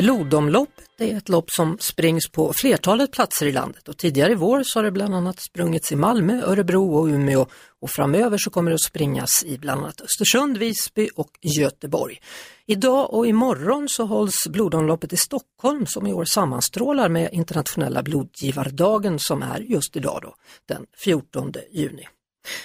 Blodomloppet är ett lopp som springs på flertalet platser i landet och tidigare i vår så har det bland annat sprungits i Malmö, Örebro och Umeå och framöver så kommer det att springas i bland annat Östersund, Visby och Göteborg. Idag och imorgon så hålls blodomloppet i Stockholm som i år sammanstrålar med internationella blodgivardagen som är just idag då, den 14 juni.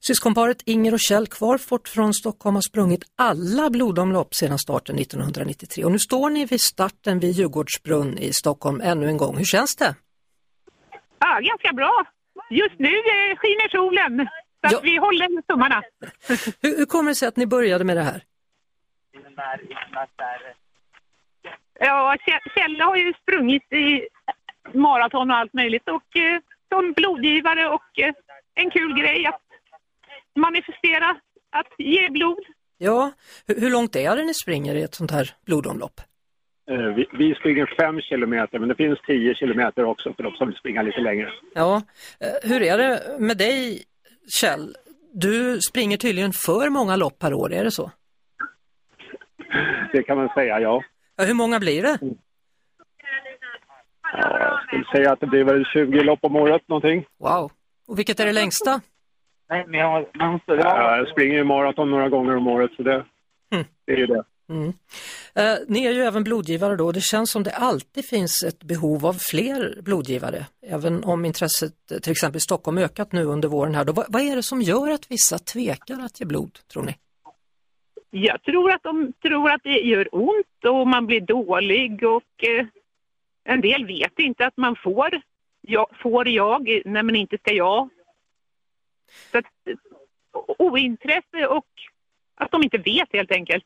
Syskonparet Inger och Kjell Kvarfort från Stockholm har sprungit alla blodomlopp sedan starten 1993 och nu står ni vid starten vid Djurgårdsbrunn i Stockholm ännu en gång. Hur känns det? Ja, ganska bra. Just nu eh, skiner solen, så Ja. vi håller tummarna. Hur, hur kommer det sig att ni började med det här? Ja, Kjell- Kjell har ju sprungit i maraton och allt möjligt och eh, som blodgivare och eh, en kul grej att manifestera, att ge blod. Ja, hur, hur långt är det ni springer i ett sånt här blodomlopp? Eh, Vi, vi springer fem kilometer, men det finns tio kilometer också för de som vill springa lite längre. Ja, eh, hur är det med dig Kjell? Du springer tydligen för många lopp per år, är det så? Det kan man säga, ja. Ja, hur många blir det? ja jag skulle säga att det blir väl 20 lopp om året någonting. Wow! Och vilket är det längsta? Ja, jag springer ju maraton några gånger om året, så det, Mm. det är ju det. Eh, ni är ju även blodgivare då. Det känns som det alltid finns ett behov av fler blodgivare, även om intresset till exempel i Stockholm ökat nu under våren här. Då, vad, vad är det som gör att vissa tvekar att ge blod, tror ni? Jag tror att de tror att det gör ont och man blir dålig och eh, en del vet inte att man får. Ja, får jag, nej men inte ska jag. Så att, ointresse och att de inte vet helt enkelt.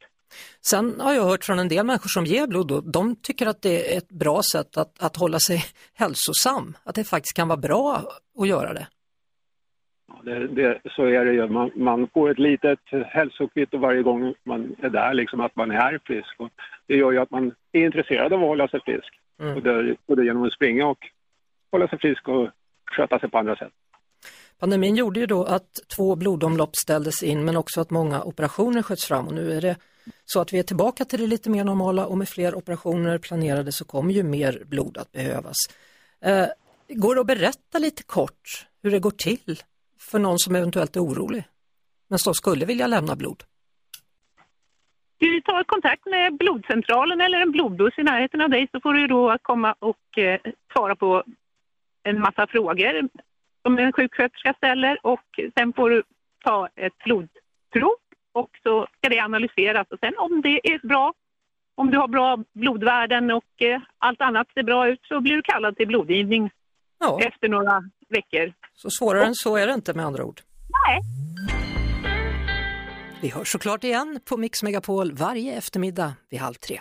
Sen har jag hört från en del människor som ger blod, de tycker att det är ett bra sätt att, att hålla sig hälsosam, att det faktiskt kan vara bra att göra det. Ja, det, det så är det ju. Man, man får ett litet hälsokvitto varje gång man är där, liksom att man är frisk. Och det gör ju att man är intresserad av att hålla sig frisk. Mm. Och det, både genom att springa och hålla sig frisk och sköta sig på andra sätt. Pandemin gjorde ju då att två blodomlopp ställdes in men också att många operationer sköts fram och nu är det så att vi är tillbaka till det lite mer normala och med fler operationer planerade så kommer ju mer blod att behövas. Eh, går det att berätta lite kort hur det går till för någon som eventuellt är orolig men som skulle vilja lämna blod? Du tar kontakt med blodcentralen eller en blodbuss i närheten av dig så får du då komma och eh, svara på en massa frågor som en sjuksköterska ställer och sen får du ta ett blodprov och så ska det analyseras och sen om det är bra, om du har bra blodvärden och eh, allt annat ser bra ut så blir du kallad till blodgivning Ja, efter några veckor. så svårare än så är det inte med andra ord. Nej. Vi hörs såklart igen på Mix Megapol varje eftermiddag vid halv tre.